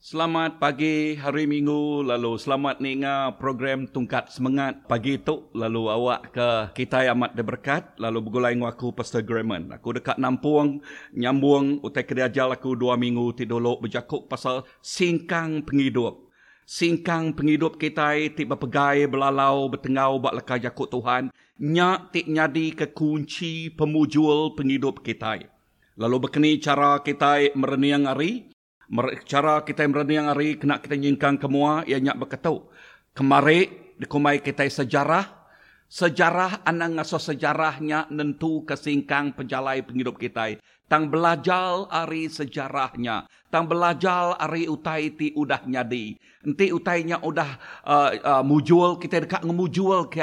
Selamat pagi hari Minggu lalu selamat ninga program Tungkat Semangat pagi tu lalu awak ke kita amat berkat lalu bergulai dengan aku Pastor Grayman. Aku dekat Nampung nyambung utai kerja aku dua minggu tidolok berjakuk pasal singkang penghidup. Singkang penghidup kita tiba pegai belalau bertengau bak lekah jakuk Tuhan. Nyak tik nyadi ke kunci pemujul penghidup kita. Lalu berkini cara kita mereniang hari cara kita yang hari kena kita nyingkang kemua ia nyak berkata kemari dikumai kita sejarah. Sejarah anak ngaso sejarahnya nentu kesingkang penjalai penghidup kita. Tang belajar hari sejarahnya. Tang belajar hari utai ti udah nyadi. Enti utainya udah uh, uh, mujul kita dekat ngemujul ke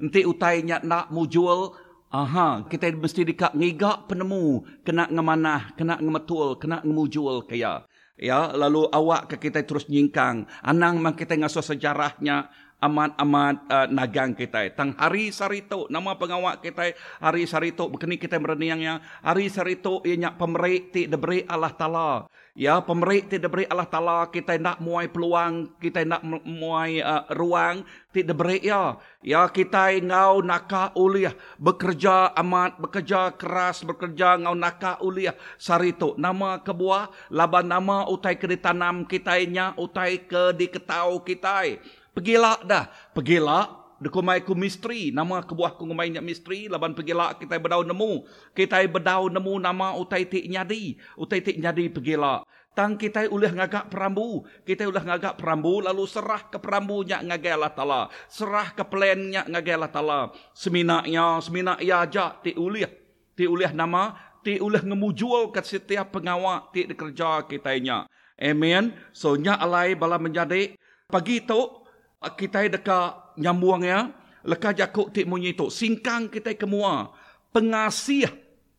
enti utainya nak mujul Aha, kita mesti dekat ngigak penemu, kena ngemanah, kena ngemetul, kena ngemujul kaya. Ya, lalu awak ke kita terus nyingkang. Anang mang kita ngasuh sejarahnya amat-amat uh, nagang kita. Tang hari sarito, nama pengawak kita hari sarito. Begini kita mereniangnya. Hari sarito ianya pemerik ti diberi Allah Ta'ala. Ya, pemerik ti diberi Allah Ta'ala. Kita nak muai peluang, kita nak muai uh, ruang ti diberi ya. Ya, kita ngau naka uliah. Bekerja amat, bekerja keras, bekerja ngau naka uliah. Sarito, nama kebuah, laban nama utai ke ditanam kita utai ke diketau kita. Pergilah dah, pergilah Dekumai ku misteri, nama kebuah ku ngumai nyak misteri, laban pergilah kita berdau nemu. Kita berdau nemu nama utai tik nyadi. Utai tik nyadi pergilah. Tang kita ulah ngagak perambu. Kita ulah ngagak perambu lalu serah ke perambu nyak ngagai Allah Ta'ala. Serah ke plan nyak ngagai Allah Ta'ala. Seminaknya, seminak ya aja ti ulah. Ti ulah nama, ti ulah ngemujul ke setiap pengawak ti kerja kita nya. Amen. So nyak alai bala menjadi pagi tu kita dekat nyambung ya. Lekah jakuk tik munyi tu singkang kita kemua. Pengasih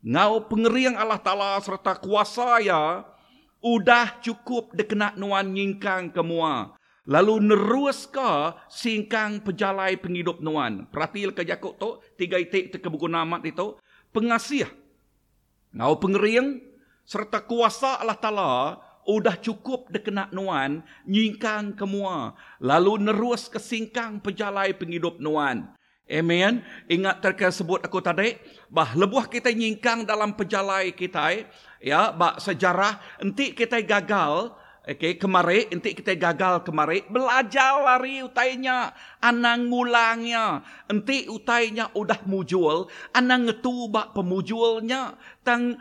ngau pengeriang Allah Taala serta kuasa ya udah cukup dekena nuan nyingkang kemua. Lalu nerus ke singkang pejalai penghidup nuan. Perhati lekah jakuk tu tiga itik te buku nama itu pengasih ngau pengeriang serta kuasa Allah Taala udah cukup dekena nuan nyingkang kemua lalu nerus ke singkang pejalai penghidup nuan. Amen. Ingat terkait sebut aku tadi? Bah lebuh kita nyingkang dalam pejalai kita ya bah sejarah enti kita gagal. Okey, kemari, enti kita gagal kemari, belajar lari utainya, anang ngulangnya. Enti utainya udah mujul, anang ngetu bak pemujulnya. Tang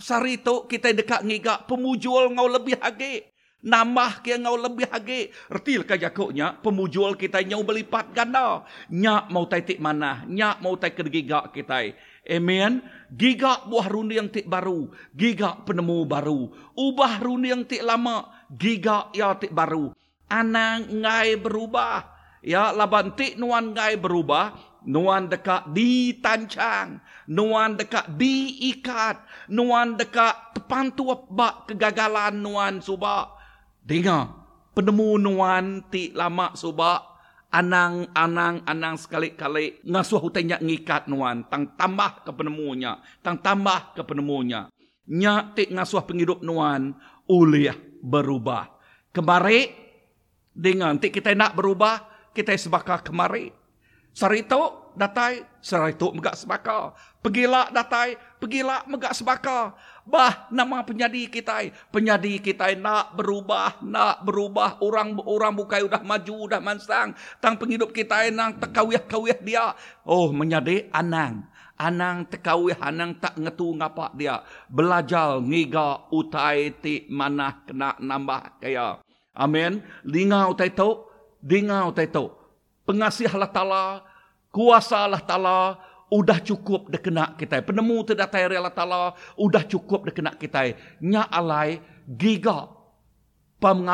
bak sarito kita dekat ngigak pemujul ngau lebih hage. Nambah ke ngau lebih hage. Retil ka jakoknya pemujul kita nyau berlipat ganda. Nya mau tai tik mana nya mau tai ke gigak kita amen. Gigak buah rundi yang tik baru gigak penemu baru. Ubah rundi yang tik lama gigak ya tik baru. Anang ngai berubah ya laban tik nuan ngai berubah nuan dekat ditancang, nuan dekat diikat, nuan dekat tepantu bak kegagalan nuan suba. Dengar, penemu nuan ti lama suba, anang anang anang sekali-kali ngasuh hutanya ngikat nuan, tang tambah ke penemunya, tang tambah ke penemunya. Nya ti ngasuh penghidup nuan, uliah berubah. Kemari, dengan ti kita nak berubah, kita sebakar kemari. Sarito datai, sarito megak sebaka. Pergilah datai, pergilah megak sebaka. Bah nama penyadi kita, penyadi kita nak berubah, nak berubah. Orang orang bukai udah maju, udah mansang. Tang penghidup kita nang tekawih-kawih dia. Oh menyadi anang. Anang tekawih, anang tak ngetu ngapa dia. Belajar ngiga utai ti mana kena nambah kaya. Amin. Lingau utai tu, lingau utai tu pengasih Allah Ta'ala, kuasa Allah Ta'ala, udah cukup dekena kita. Penemu terdatai Allah Ta'ala, udah cukup dekena kita. Nya alai, giga,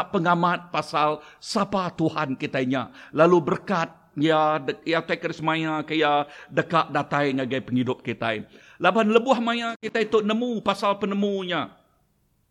pengamat pasal siapa Tuhan kita nya. Lalu berkat, ya, ya teker semaya, kaya dekat datai ngagai penghidup kita. Laban lebuh maya kita itu nemu pasal penemunya.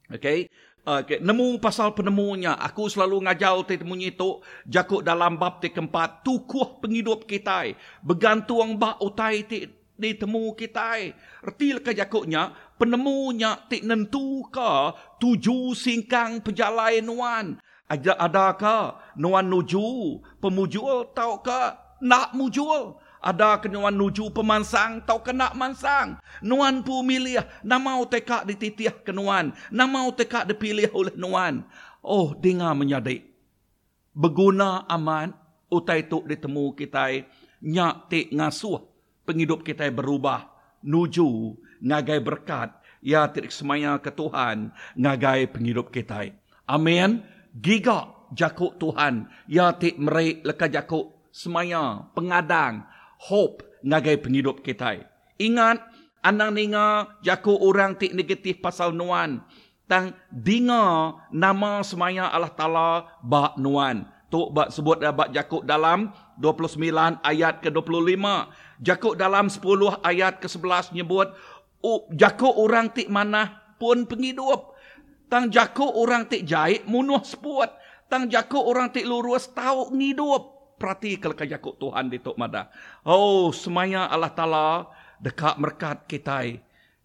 Okay. Okay. Nemu pasal penemunya. Aku selalu ngajar te temunya itu. Jakut dalam bab te keempat. Tukuh penghidup kita. Bergantung bak utai te di temu kita. Retil ke jakutnya. penemunya tik nentu ka tuju singkang pejalai nuan. Ada adakah nuan nuju pemujul tau ka nak mujul? Ada kenuan nuju pemansang tau ke nak mansang? Nuan pu milih namau tekak dititiah kenuan. Namau tekak dipilih oleh nuan. Oh, dengar menyadik. Berguna aman utai tu ditemu kita nyak tik ngasuh penghidup kita berubah nuju ngagai berkat ya tirik semaya ke Tuhan ngagai penghidup kita. Amin. Giga jakuk Tuhan ya tik merik leka jakuk semaya pengadang hope ngagai penghidup kita. Ingat anang ninga jakuk orang tik negatif pasal nuan tang dinga nama semaya Allah Taala ba nuan. Tok bak sebut bak jakuk dalam 29 ayat ke-25. Jakub dalam 10 ayat ke-11 nyebut oh, Jakub orang tik mana pun penghidup. Tang Jakub orang tik jahit munuh sepuat. Tang Jakub orang tik lurus tahu ngidup. Perhati kalau Jakub Tuhan di Tok Mada. Oh, semaya Allah Ta'ala dekat merkat kita.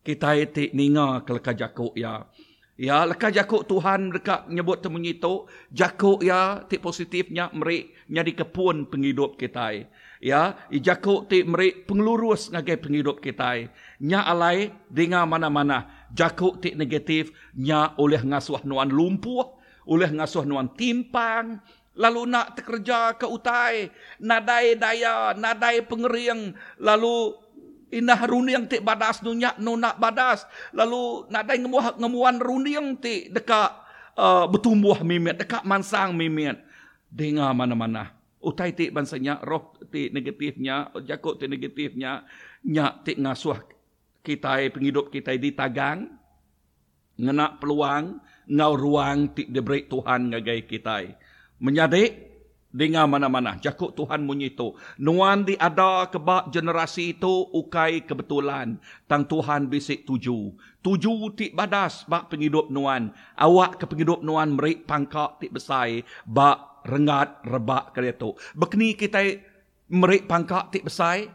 Kita tik ninga kalau Jakub ya. Ya, lekas Jakub Tuhan dekat nyebut temunyi tu, Jakub ya tik positifnya merik nyadi kepun penghidup kita. Ya, Jakub tik merik pengelurus ngagai penghidup kita. Nya alai dengar mana-mana. Jakub tik negatif nya oleh ngasuh nuan lumpuh, oleh ngasuh nuan timpang, lalu nak terkerja ke utai, nadai daya, nadai pengering, lalu Inah runiang tik badas nunyak nu nak badas. Lalu nak dai ngemuah ngemuan runiang tik dekat uh, bertumbuh mimit, dekat mansang mimit. Dengar mana-mana. Utai tik bansanya roh tik negatifnya, jakut tik negatifnya, nyak tik ngasuh kita penghidup kita di tagang. Ngenak peluang, ngau ruang tik diberi Tuhan ngagai kita. Menyadik, Dengar mana-mana. Jakut Tuhan menyitu. Nuan di ada kebak generasi itu ukai kebetulan. Tang Tuhan bisik tuju. Tuju tik badas bak penghidup nuan. Awak ke penghidup nuan merik pangkak tik besai. Bak rengat rebak ke itu. Bekni kita merik pangkak tik besai.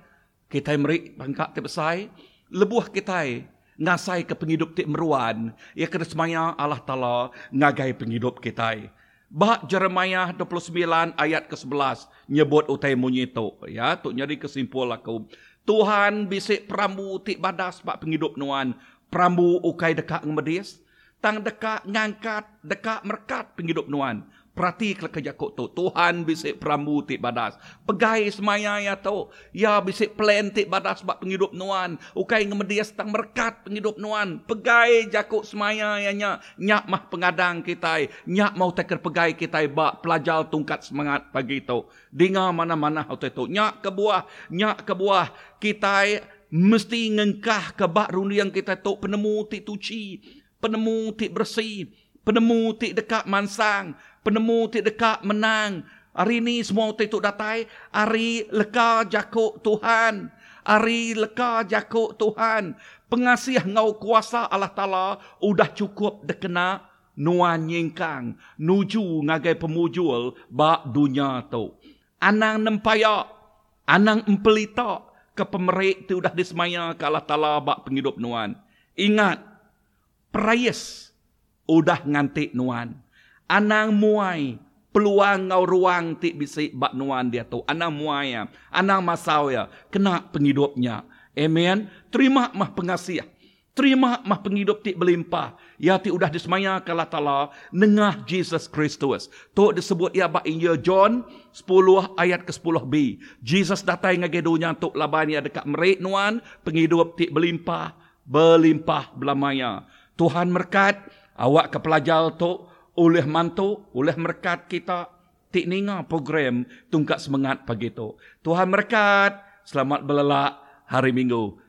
Kita merik pangkak tik besai. Lebuh kita ngasai ke penghidup tik meruan. Ya kena semaya Allah Ta'ala ngagai penghidup kita. Bah Jeremiah 29 ayat ke-11 nyebut utai munyito ya tu nyari kesimpul aku. Tuhan bisik prambu tik badas bak penghidup nuan. Prambu ukai dekat ngemedis. Tang dekat ngangkat dekat merkat penghidup nuan. Perhati ke kejakut tu. Tuhan bisik perambu tik badas. Pegai semaya ya tu. Ya bisik plan tik badas bak penghidup nuan. Ukai ngemedia setang merkat penghidup nuan. Pegai jakut semaya ya nya. Nyak mah pengadang kita. Nyak mau teker pegai kita bak pelajar tungkat semangat pagi tu. Dengar mana-mana hal tu. Nyak ke buah. Nyak ke buah. Kita mesti ngengkah ke bak yang kita tu. Penemu tik tuci. Penemu tik bersih. Penemu tik dekat mansang penemu ti dekat menang. Hari ini semua ti tu datai. Hari leka jakuk Tuhan. Hari leka jakuk Tuhan. Pengasih ngau kuasa Allah Ta'ala udah cukup dekena nuan nyingkang. Nuju ngagai pemujul bak dunia tu. Anang nempaya. Anang empelita. Ke pemerik tu udah disemaya ke Allah Ta'ala bak penghidup nuan. Ingat. Perayas. Udah ngantik nuan. Anang muai peluang ngau ruang ti bisi bak nuan dia tu. Anang muai ya. Anang masau ya. Kena penghidupnya amen. Terima mah pengasih terima mah penghidup ti berlimpah. Ya ti udah disemaya kala taala nengah Jesus Kristus. Tu disebut ya bak Injil John 10 ayat ke 10b Jesus datang ngage dunia tu laban ya dekat merik nuan. Penghidup ti berlimpah. Berlimpah belamanya Tuhan berkat awak ke pelajar tu oleh mantu, oleh merkat kita tik ninga program tungkat semangat pagi tu. Tuhan merkat, selamat belelak hari Minggu.